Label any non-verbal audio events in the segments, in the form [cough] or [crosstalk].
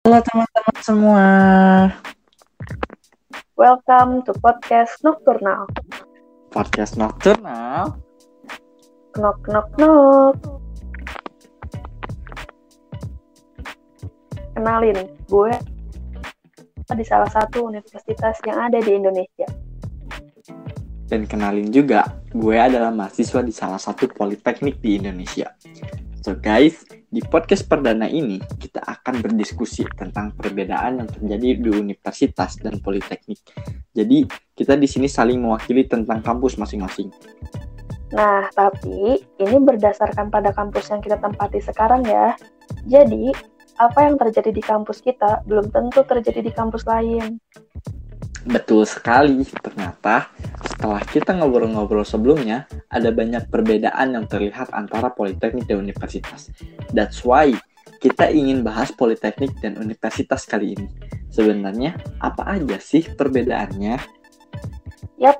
Halo teman-teman semua. Welcome to podcast Nocturnal. Podcast Nocturnal. Knock knock knock. Kenalin, gue di salah satu universitas yang ada di Indonesia. Dan kenalin juga, gue adalah mahasiswa di salah satu politeknik di Indonesia. So guys, di podcast perdana ini kita akan berdiskusi tentang perbedaan yang terjadi di universitas dan politeknik. Jadi, kita di sini saling mewakili tentang kampus masing-masing. Nah, tapi ini berdasarkan pada kampus yang kita tempati sekarang ya. Jadi, apa yang terjadi di kampus kita belum tentu terjadi di kampus lain. Betul sekali, ternyata setelah kita ngobrol-ngobrol sebelumnya, ada banyak perbedaan yang terlihat antara politeknik dan universitas. That's why kita ingin bahas politeknik dan universitas kali ini. Sebenarnya, apa aja sih perbedaannya? Yap,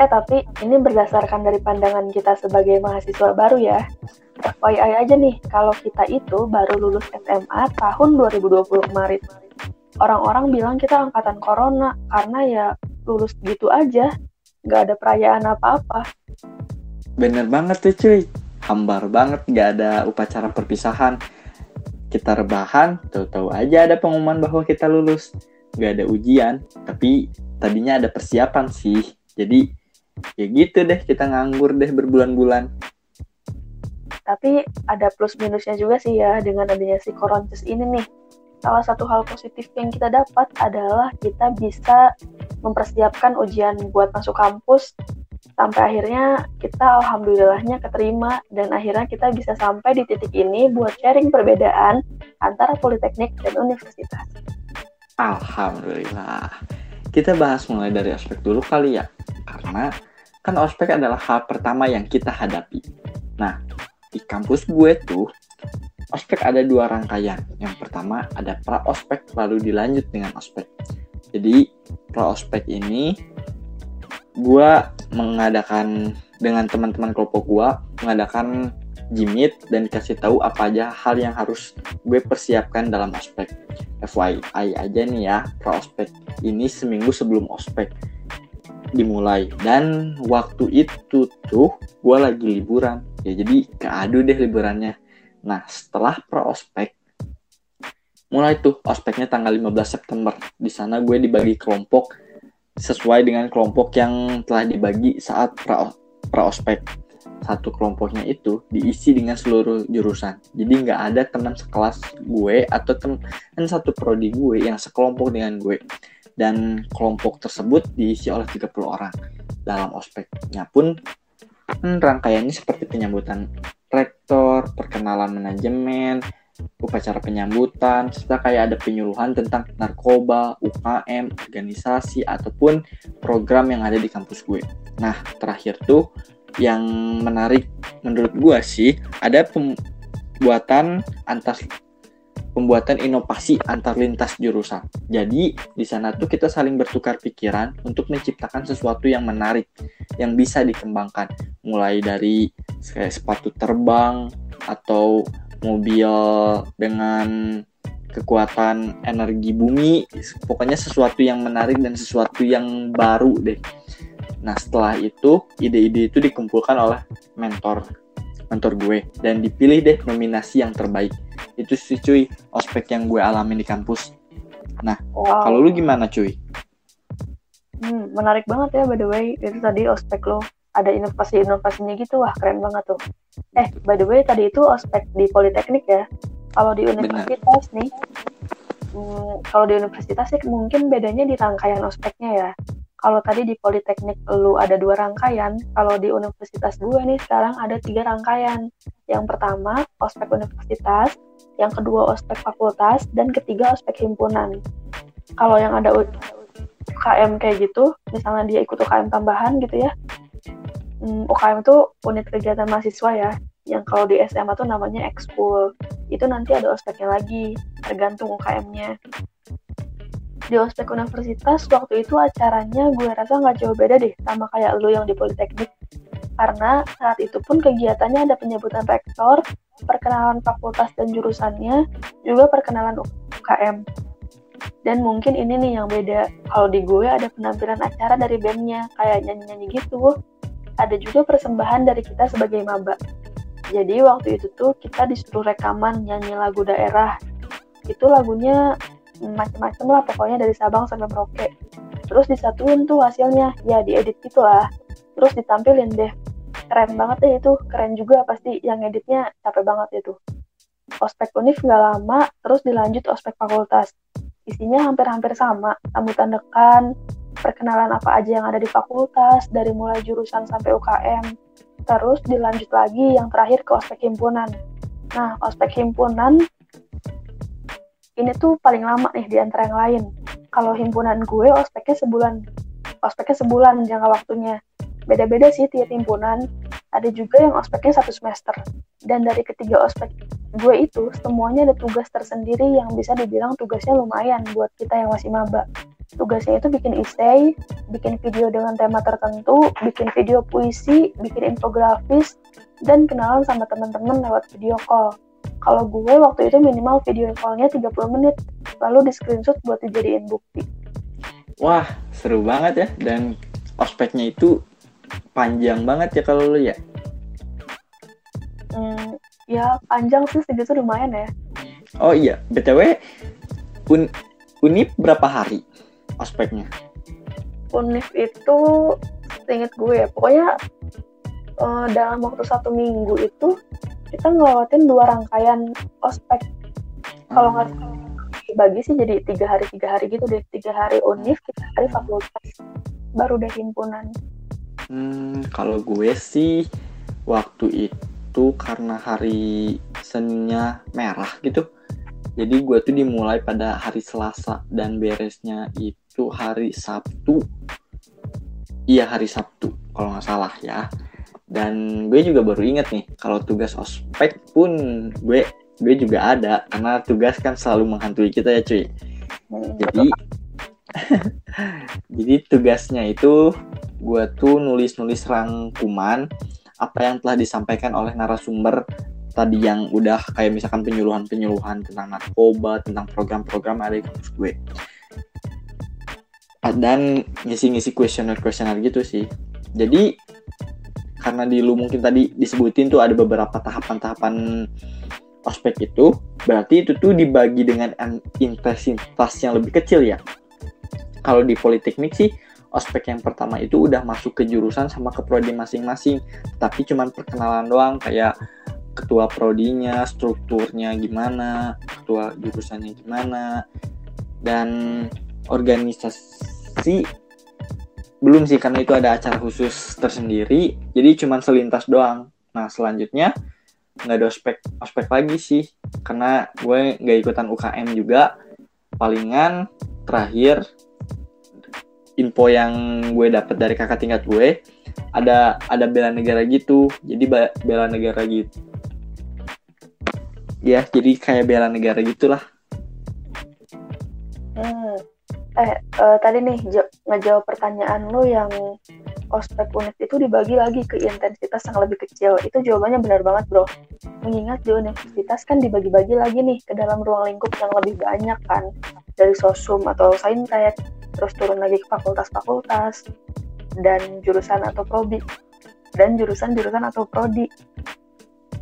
eh tapi ini berdasarkan dari pandangan kita sebagai mahasiswa baru ya. FYI aja nih, kalau kita itu baru lulus SMA tahun 2020 kemarin orang-orang bilang kita angkatan corona karena ya lulus gitu aja nggak ada perayaan apa-apa. Bener banget tuh cuy. Hambar banget nggak ada upacara perpisahan. Kita rebahan tahu-tahu aja ada pengumuman bahwa kita lulus. Nggak ada ujian tapi tadinya ada persiapan sih. Jadi ya gitu deh kita nganggur deh berbulan-bulan. Tapi ada plus minusnya juga sih ya dengan adanya si koronces ini nih salah satu hal positif yang kita dapat adalah kita bisa mempersiapkan ujian buat masuk kampus sampai akhirnya kita alhamdulillahnya keterima dan akhirnya kita bisa sampai di titik ini buat sharing perbedaan antara politeknik dan universitas. Alhamdulillah. Kita bahas mulai dari aspek dulu kali ya. Karena kan ospek adalah hal pertama yang kita hadapi. Nah, di kampus gue tuh ospek ada dua rangkaian. Yang pertama ada pra ospek lalu dilanjut dengan ospek. Jadi pra ospek ini gue mengadakan dengan teman-teman kelompok gue mengadakan jimit dan dikasih tahu apa aja hal yang harus gue persiapkan dalam ospek. FYI aja nih ya, pra ospek ini seminggu sebelum ospek dimulai dan waktu itu tuh gue lagi liburan ya jadi keadu deh liburannya Nah, setelah pro-ospek, mulai tuh ospeknya tanggal 15 September. Di sana gue dibagi kelompok sesuai dengan kelompok yang telah dibagi saat pra-ospek. Satu kelompoknya itu diisi dengan seluruh jurusan. Jadi nggak ada teman sekelas gue atau teman satu prodi gue yang sekelompok dengan gue. Dan kelompok tersebut diisi oleh 30 orang. Dalam ospeknya pun hmm, rangkaiannya seperti penyambutan rektor, perkenalan manajemen, upacara penyambutan, serta kayak ada penyuluhan tentang narkoba, UKM, organisasi, ataupun program yang ada di kampus gue. Nah, terakhir tuh yang menarik menurut gue sih, ada pembuatan antar pembuatan inovasi antar lintas jurusan. Jadi di sana tuh kita saling bertukar pikiran untuk menciptakan sesuatu yang menarik, yang bisa dikembangkan, mulai dari kayak sepatu terbang atau mobil dengan kekuatan energi bumi, pokoknya sesuatu yang menarik dan sesuatu yang baru deh. Nah setelah itu ide-ide itu dikumpulkan oleh mentor mentor gue dan dipilih deh nominasi yang terbaik itu sih cuy ospek yang gue alami di kampus. Nah wow. kalau lu gimana cuy? Hmm, menarik banget ya by the way. Itu tadi ospek lo ada inovasi-inovasinya gitu. Wah keren banget tuh. Eh by the way tadi itu ospek di politeknik ya. Kalau di universitas Bener. nih hmm, kalau di universitas sih mungkin bedanya di rangkaian ospeknya ya. Kalau tadi di politeknik lu ada dua rangkaian, kalau di universitas gue nih sekarang ada tiga rangkaian. Yang pertama, ospek universitas, yang kedua ospek fakultas, dan ketiga ospek himpunan. Kalau yang ada UKM kayak gitu, misalnya dia ikut UKM tambahan gitu ya, UKM hmm, itu unit kegiatan mahasiswa ya, yang kalau di SMA tuh namanya ekskul. Itu nanti ada ospeknya lagi, tergantung UKM-nya di ospek universitas waktu itu acaranya gue rasa nggak jauh beda deh sama kayak lu yang di politeknik karena saat itu pun kegiatannya ada penyambutan rektor, perkenalan fakultas dan jurusannya, juga perkenalan UKM dan mungkin ini nih yang beda. Kalau di gue ada penampilan acara dari bandnya kayak nyanyi-nyanyi gitu. Ada juga persembahan dari kita sebagai maba. Jadi waktu itu tuh kita disuruh rekaman nyanyi lagu daerah. Itu lagunya macam-macam lah pokoknya dari Sabang sampai Merauke. Terus disatuin tuh hasilnya. Ya diedit gitu lah. Terus ditampilin deh keren banget deh itu keren juga pasti yang editnya capek banget itu ospek univ nggak lama terus dilanjut ospek fakultas isinya hampir-hampir sama, sambutan dekan, perkenalan apa aja yang ada di fakultas, dari mulai jurusan sampai UKM, terus dilanjut lagi yang terakhir ke ospek himpunan. Nah, ospek himpunan ini tuh paling lama nih di antara yang lain. Kalau himpunan gue ospeknya sebulan, ospeknya sebulan jangka waktunya. Beda-beda sih tiap himpunan. Ada juga yang ospeknya satu semester. Dan dari ketiga ospek gue itu semuanya ada tugas tersendiri yang bisa dibilang tugasnya lumayan buat kita yang masih maba. Tugasnya itu bikin essay, bikin video dengan tema tertentu, bikin video puisi, bikin infografis, dan kenalan sama teman-teman lewat video call. Kalau gue waktu itu minimal video call-nya 30 menit, lalu di screenshot buat dijadiin bukti. Wah, seru banget ya. Dan ospeknya itu panjang banget ya kalau lu ya? Hmm, ya panjang sih segitu lumayan ya. Oh iya btw un unip berapa hari ospeknya? Unip itu inget gue ya pokoknya uh, dalam waktu satu minggu itu kita ngelewatin dua rangkaian ospek. Kalau nggak hmm. bagi sih jadi tiga hari tiga hari gitu. Deh tiga hari unif tiga hari fakultas. Baru deh himpunan hmm, kalau gue sih waktu itu karena hari Seninnya merah gitu. Jadi gue tuh dimulai pada hari Selasa dan beresnya itu hari Sabtu. Iya hari Sabtu kalau nggak salah ya. Dan gue juga baru inget nih kalau tugas ospek pun gue gue juga ada. Karena tugas kan selalu menghantui kita ya cuy. Jadi [laughs] jadi tugasnya itu gue tuh nulis-nulis rangkuman apa yang telah disampaikan oleh narasumber tadi yang udah kayak misalkan penyuluhan-penyuluhan tentang narkoba, tentang program-program ada di kampus gue. Dan ngisi-ngisi kuesioner-kuesioner gitu sih. Jadi karena di lu mungkin tadi disebutin tuh ada beberapa tahapan-tahapan ospek itu, berarti itu tuh dibagi dengan intensitas yang lebih kecil ya. Kalau di politeknik sih ospek yang pertama itu udah masuk ke jurusan sama ke prodi masing-masing. Tapi cuman perkenalan doang kayak ketua prodinya strukturnya gimana ketua jurusannya gimana. Dan organisasi belum sih karena itu ada acara khusus tersendiri. Jadi cuman selintas doang. Nah selanjutnya nggak ada ospek ospek lagi sih. Karena gue nggak ikutan UKM juga. Palingan terakhir info yang gue dapet dari kakak tingkat gue ada ada bela negara gitu. Jadi bela negara gitu. Ya jadi kayak bela negara gitulah. Hmm. eh uh, tadi nih ngejawab pertanyaan lo yang ospek unit itu dibagi lagi ke intensitas yang lebih kecil. Itu jawabannya benar banget bro. Mengingat di universitas kan dibagi-bagi lagi nih ke dalam ruang lingkup yang lebih banyak kan. Dari sosum atau saintek terus turun lagi ke fakultas-fakultas dan jurusan atau prodi dan jurusan-jurusan atau prodi.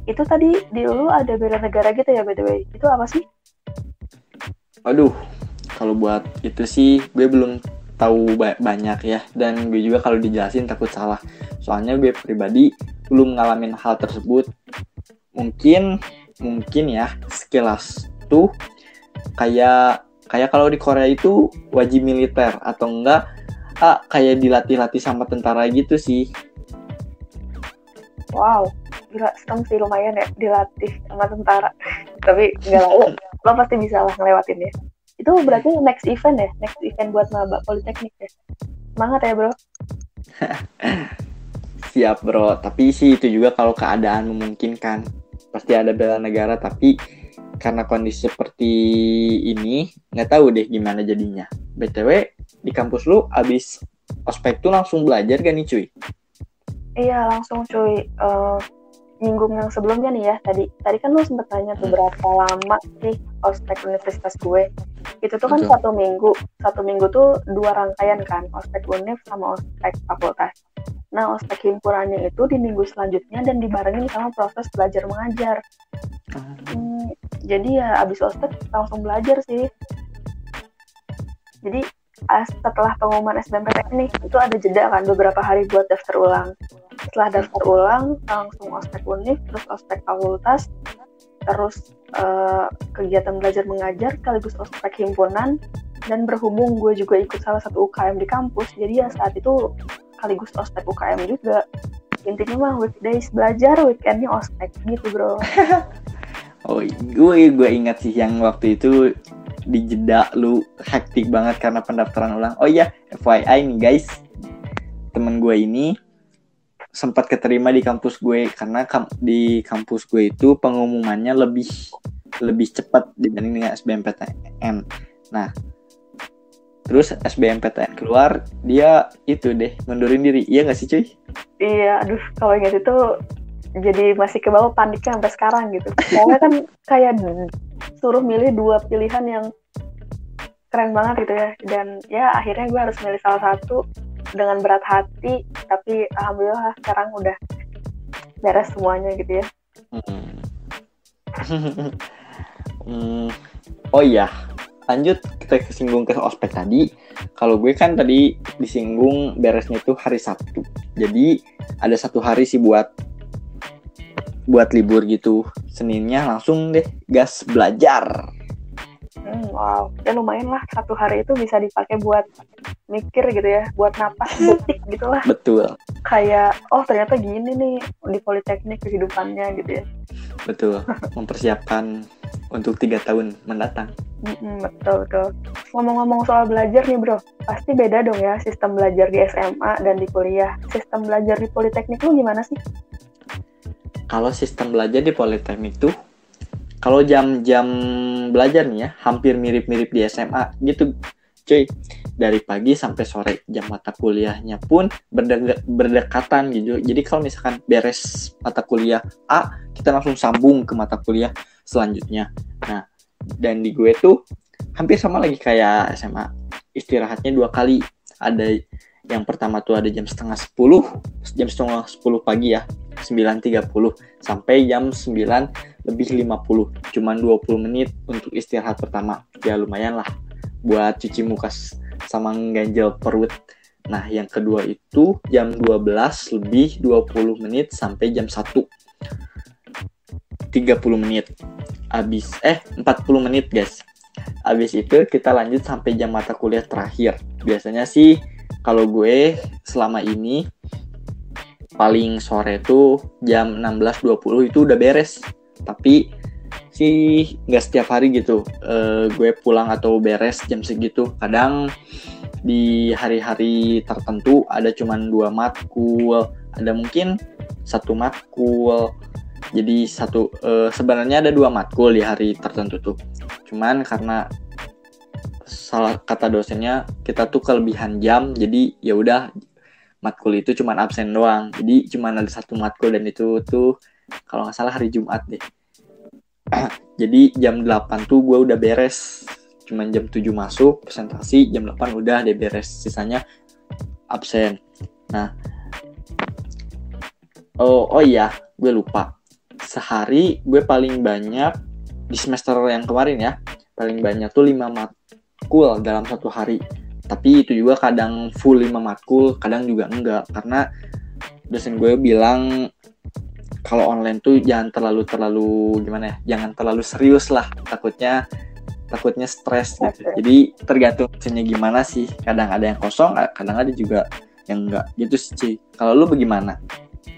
Itu tadi di lu ada bela negara gitu ya by the way. Itu apa sih? Aduh kalau buat itu sih gue belum tahu banyak ya. Dan gue juga kalau dijelasin takut salah. Soalnya gue pribadi belum ngalamin hal tersebut. Mungkin mungkin ya sekilas tuh kayak kayak kalau di Korea itu wajib militer atau enggak ah, kayak dilatih-latih sama tentara gitu sih. Wow gila serem sih lumayan ya dilatih sama tentara. [laughs] Tapi enggak lah lo pasti bisa lah ngelewatin ya. Itu berarti next event ya next event buat maba politeknik ya. Semangat ya bro. [laughs] Siap bro. Tapi sih itu juga kalau keadaan memungkinkan. Pasti ada bela negara tapi karena kondisi seperti ini nggak tahu deh gimana jadinya. Btw di kampus lu abis ospek tuh langsung belajar gak nih cuy? Iya langsung cuy. Uh, nyinggung yang sebelumnya nih ya tadi. Tadi kan lu sempet tanya tuh berapa lama sih ospek universitas gue itu tuh kan Betul. satu minggu satu minggu tuh dua rangkaian kan ospek univ sama ospek fakultas. Nah ospek himpunannya itu di minggu selanjutnya dan dibarengin sama proses belajar mengajar. Hmm, jadi ya abis ospek langsung belajar sih. Jadi ah, setelah pengumuman SBMPTN nih itu ada jeda kan beberapa hari buat daftar ulang. Setelah daftar ulang langsung ospek univ terus ospek fakultas terus eh, kegiatan belajar mengajar sekaligus ospek himpunan dan berhubung gue juga ikut salah satu UKM di kampus jadi ya saat itu sekaligus ospek UKM juga. Intinya mah weekdays belajar weekendnya ospek gitu bro. [laughs] Oh, gue gue ingat sih yang waktu itu di jeda lu hektik banget karena pendaftaran ulang. Oh iya, FYI nih guys, temen gue ini sempat keterima di kampus gue karena kam- di kampus gue itu pengumumannya lebih lebih cepat dibanding dengan SBMPTN. Nah, terus SBMPTN keluar, dia itu deh mundurin diri. Iya nggak sih cuy? Iya, aduh kalau ingat itu jadi masih ke bawah paniknya sampai sekarang gitu. Soalnya kan kayak suruh milih dua pilihan yang keren banget gitu ya. Dan ya akhirnya gue harus milih salah satu dengan berat hati. Tapi alhamdulillah sekarang udah beres semuanya gitu ya. Hmm. [laughs] Hmm, Oh iya, lanjut kita kesinggung ke ospek tadi. Kalau gue kan tadi disinggung beresnya itu hari Sabtu. Jadi ada satu hari sih buat buat libur gitu. Seninnya langsung deh gas belajar. Hmm, wow, ya lumayan lah satu hari itu bisa dipakai buat mikir gitu ya, buat napas detik gitu lah. Betul, Kayak oh ternyata gini nih di politeknik kehidupannya gitu ya. betul. [laughs] Mempersiapkan untuk tiga tahun mendatang. Mm-mm, betul betul. Ngomong-ngomong soal belajar nih bro, pasti beda dong ya sistem belajar di SMA dan di kuliah. Sistem belajar di politeknik lu gimana sih? Kalau sistem belajar di Politeknik tuh, kalau jam-jam belajar nih ya, hampir mirip-mirip di SMA gitu, cuy. Dari pagi sampai sore jam mata kuliahnya pun berdega- berdekatan gitu. Jadi kalau misalkan beres mata kuliah A, kita langsung sambung ke mata kuliah selanjutnya. Nah, dan di gue tuh hampir sama lagi kayak SMA. Istirahatnya dua kali. Ada yang pertama tuh ada jam setengah 10, jam setengah 10 pagi ya. 9.30 sampai jam 9 lebih 50 cuman 20 menit untuk istirahat pertama ya lumayan lah buat cuci muka sama ganjel perut. Nah yang kedua itu jam 12 lebih 20 menit sampai jam 1 30 menit. Habis eh 40 menit guys. Habis itu kita lanjut sampai jam mata kuliah terakhir. Biasanya sih kalau gue selama ini paling sore tuh jam 16.20 itu udah beres. Tapi sih nggak setiap hari gitu. Eh, gue pulang atau beres jam segitu. Kadang di hari-hari tertentu ada cuman dua matkul ada mungkin satu matkul. Jadi satu eh, sebenarnya ada dua matkul di hari tertentu tuh. Cuman karena salah kata dosennya kita tuh kelebihan jam jadi ya udah matkul itu cuman absen doang. Jadi cuman ada satu matkul dan itu tuh kalau nggak salah hari Jumat deh [clears throat] jadi jam 8 tuh gue udah beres. Cuman jam 7 masuk presentasi jam 8 udah deh beres. Sisanya absen. Nah oh oh iya gue lupa. Sehari gue paling banyak di semester yang kemarin ya paling banyak tuh 5 matkul dalam satu hari. Tapi itu juga kadang full 5 matkul kadang juga enggak. Karena dosen gue bilang kalau online tuh jangan terlalu terlalu gimana ya jangan terlalu serius lah takutnya takutnya stres gitu jadi tergantung dosennya gimana sih kadang ada yang kosong kadang ada juga yang enggak gitu sih Ci. kalau lu bagaimana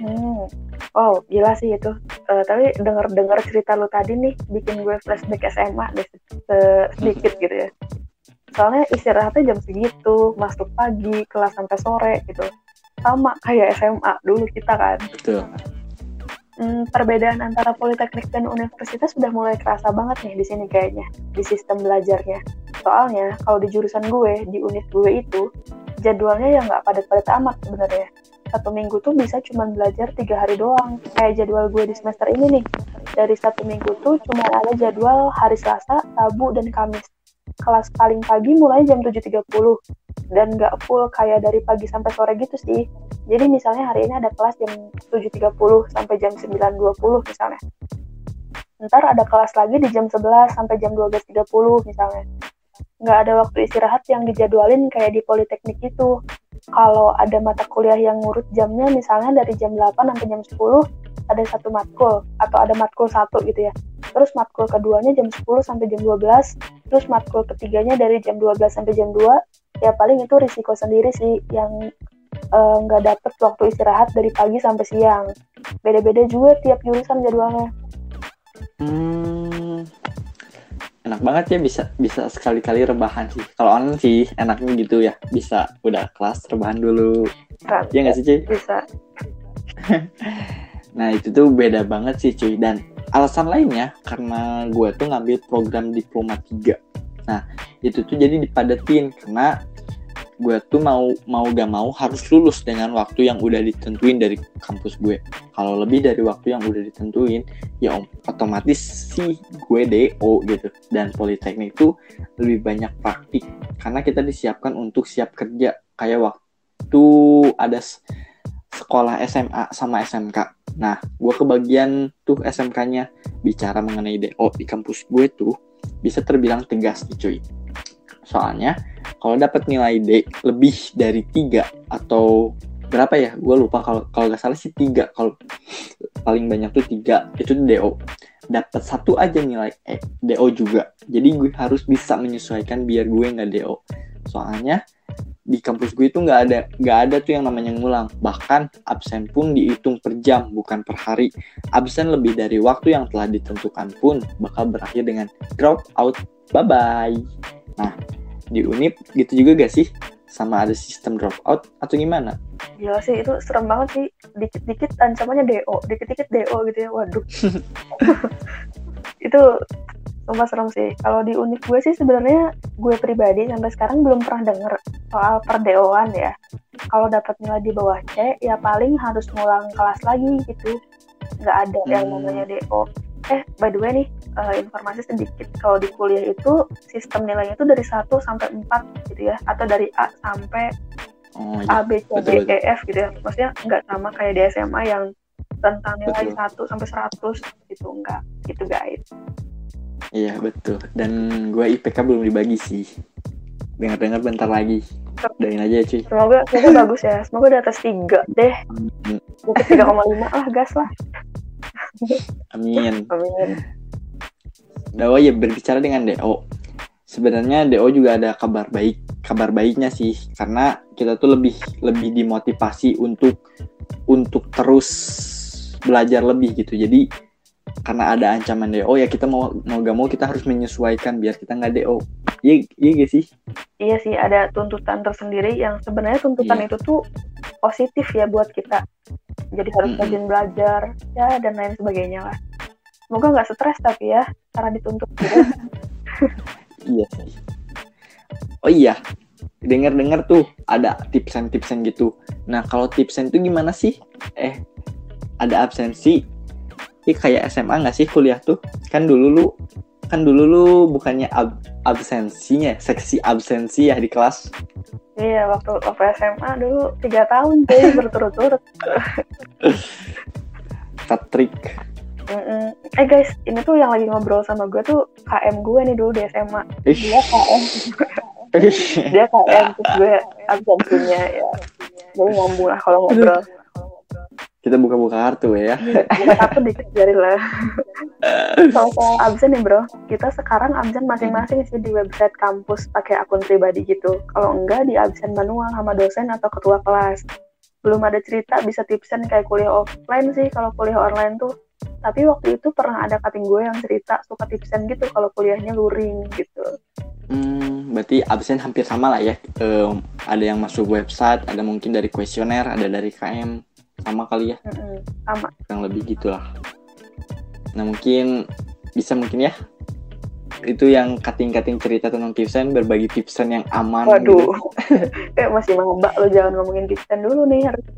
Hmm. Oh gila sih itu. Eh, tapi denger-dengar cerita lu tadi nih bikin gue flashback SMA deh se- sedikit gitu ya. Soalnya istirahatnya jam segitu, masuk pagi, kelas sampai sore gitu. Sama kayak SMA dulu kita kan. betul Hmm, perbedaan antara politeknik dan universitas sudah mulai kerasa banget nih di sini kayaknya di sistem belajarnya. Soalnya kalau di jurusan gue di univ gue itu jadwalnya ya nggak padat-padat amat sebenarnya. satu minggu tuh bisa cuma belajar tiga hari doang kayak jadwal gue di semester ini nih dari satu minggu tuh cuma ada jadwal hari Selasa, Rabu, dan Kamis kelas paling pagi mulai jam 7.30 dan nggak full kayak dari pagi sampai sore gitu sih. Jadi misalnya hari ini ada kelas jam 7.30 sampai jam 9.20 misalnya. Ntar ada kelas lagi di jam 11 sampai jam 12.30 misalnya. Nggak ada waktu istirahat yang dijadwalin kayak di politeknik itu. Kalau ada mata kuliah yang ngurut jamnya misalnya dari jam 8 sampai jam 10 ada satu matkul atau ada matkul satu gitu ya terus matkul keduanya jam 10 sampai jam 12 terus matkul ketiganya dari jam 12 sampai jam 2 ya paling itu risiko sendiri sih yang eh, nggak uh, dapet waktu istirahat dari pagi sampai siang. Beda-beda juga tiap jurusan jadwalnya. Hmm, enak banget ya bisa bisa sekali-kali rebahan sih. Kalau online sih enaknya gitu ya. Bisa udah kelas rebahan dulu. Kan, ya nggak sih cuy bisa. [laughs] Nah itu tuh beda banget sih cuy. Dan alasan lainnya karena gue tuh ngambil program diploma 3 nah itu tuh jadi dipadetin karena gue tuh mau mau gak mau harus lulus dengan waktu yang udah ditentuin dari kampus gue. Kalau lebih dari waktu yang udah ditentuin ya otomatis sih gue DO gitu. Dan politeknik tuh lebih banyak praktik. Karena kita disiapkan untuk siap kerja. Kayak waktu ada sekolah SMA sama SMK Nah, gue kebagian tuh SMK-nya bicara mengenai DO di kampus gue tuh bisa terbilang tegas nih cuy. Soalnya kalau dapat nilai D lebih dari tiga atau berapa ya? Gue lupa kalau kalau nggak salah sih tiga. Kalau paling banyak tuh tiga itu DO. Dapat satu aja nilai E, DO juga. Jadi gue harus bisa menyesuaikan biar gue nggak DO. Soalnya di kampus gue itu nggak ada nggak ada tuh yang namanya ngulang. Bahkan absen pun dihitung per jam bukan per hari. Absen lebih dari waktu yang telah ditentukan pun bakal berakhir dengan drop out. Bye bye nah di unip gitu juga gak sih? Sama ada sistem drop out atau gimana? Ya sih itu serem banget sih. Dikit-dikit ancamannya DO dikit-dikit DO gitu ya. Waduh. [laughs] Itu Sumpah serem sih. Kalau di unik gue sih sebenarnya gue pribadi sampai sekarang belum pernah denger soal perdeoan ya. Kalau dapat nilai di bawah C, ya paling harus ngulang kelas lagi gitu. Nggak ada hmm. yang namanya DO. Eh, by the way nih, uh, informasi sedikit. Kalau di kuliah itu sistem nilainya itu dari 1 sampai 4 gitu ya. Atau dari A sampai oh, iya. A, B, C, D, E, F gitu ya. Maksudnya nggak sama kayak di SMA yang tentang nilai betul. 1 sampai 100 gitu. Enggak, gitu guys. Iya betul. Dan gue IPK belum dibagi sih. Dengar-dengar bentar lagi. Doain aja ya cuy. Semoga, semoga [laughs] bagus ya. Semoga di atas tiga deh. Mungkin tiga koma lima lah gas lah. [laughs] Amin. Amin. Oh ya berbicara dengan DO. Sebenarnya DO juga ada kabar baik. Kabar baiknya sih karena kita tuh lebih lebih dimotivasi untuk untuk terus belajar lebih gitu. Jadi karena ada ancaman DO ya kita mau mau gak mau kita harus menyesuaikan biar kita nggak DO iya iya gak sih? Iya sih ada tuntutan tersendiri yang sebenarnya tuntutan iya. itu tuh positif ya buat kita. Jadi harus rajin mm -hmm. belajar ya dan lain sebagainya lah. Semoga nggak stres tapi ya karena dituntut gitu. [laughs] iya sih. Oh iya dengar-dengar tuh ada tipsen-tipsen gitu. Nah kalau tipsen tuh gimana sih? Eh ada absensi ini kayak SMA nggak sih kuliah tuh? Kan dulu lu kan dulu lu bukannya ab absensinya, seksi absensi ya di kelas. Iya, waktu waktu SMA dulu tiga tahun tuh [laughs] berturut-turut. Katrik. Mm -mm. Eh guys, ini tuh yang lagi ngobrol sama gue tuh KM gue nih dulu di SMA. Dia KM. [laughs] Dia KM terus gue absensinya ya. Jadi ngomong lah kalau ngobrol kita buka-buka kartu ya. Buka kartu dikit jari lah. [laughs] Soal absen nih bro, kita sekarang absen masing-masing sih di website kampus pakai akun pribadi gitu. Kalau enggak di absen manual sama dosen atau ketua kelas. Belum ada cerita bisa tipsen kayak kuliah offline sih kalau kuliah online tuh. Tapi waktu itu pernah ada kating gue yang cerita suka tipsen gitu kalau kuliahnya luring gitu. Hmm, berarti absen hampir sama lah ya. Um, ada yang masuk website, ada mungkin dari kuesioner, ada dari KM sama kali ya. Mm-hmm. sama. Yang lebih gitulah. Nah mungkin bisa mungkin ya. Itu yang kating-kating cerita tentang tipsen berbagi tipsen yang aman waduh. gitu. [laughs] kayak masih maba lo jangan ngomongin tipsen dulu nih harus. [laughs]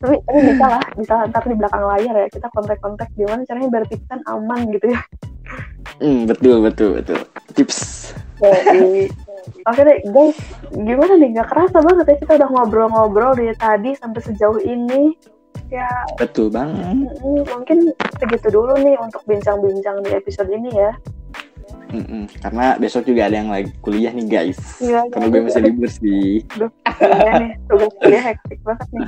Tapi tapi bisa lah bisa ntar di belakang layar ya kita kontak-kontak gimana caranya biar tipsen aman gitu ya hmm, betul betul betul tips Jadi, Oke deh guys, gimana nih? Gak kerasa banget ya kita udah ngobrol-ngobrol dari tadi sampai sejauh ini. Ya. Betul banget. Mungkin segitu dulu nih untuk bincang-bincang di episode ini ya. Mm-mm, karena besok juga ada yang lagi kuliah nih guys. Iya. Karena gue masih libur sih. Duh, iya nih, tugas kuliah hektik banget nih.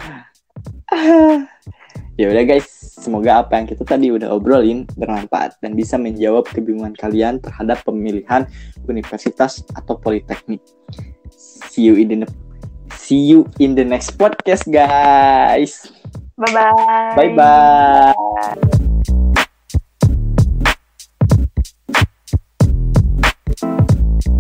[laughs] ya udah guys, semoga apa yang kita tadi udah obrolin bermanfaat dan bisa menjawab kebingungan kalian terhadap pemilihan universitas atau politeknik. See you in the see you in the next podcast guys. Bye bye. Bye bye.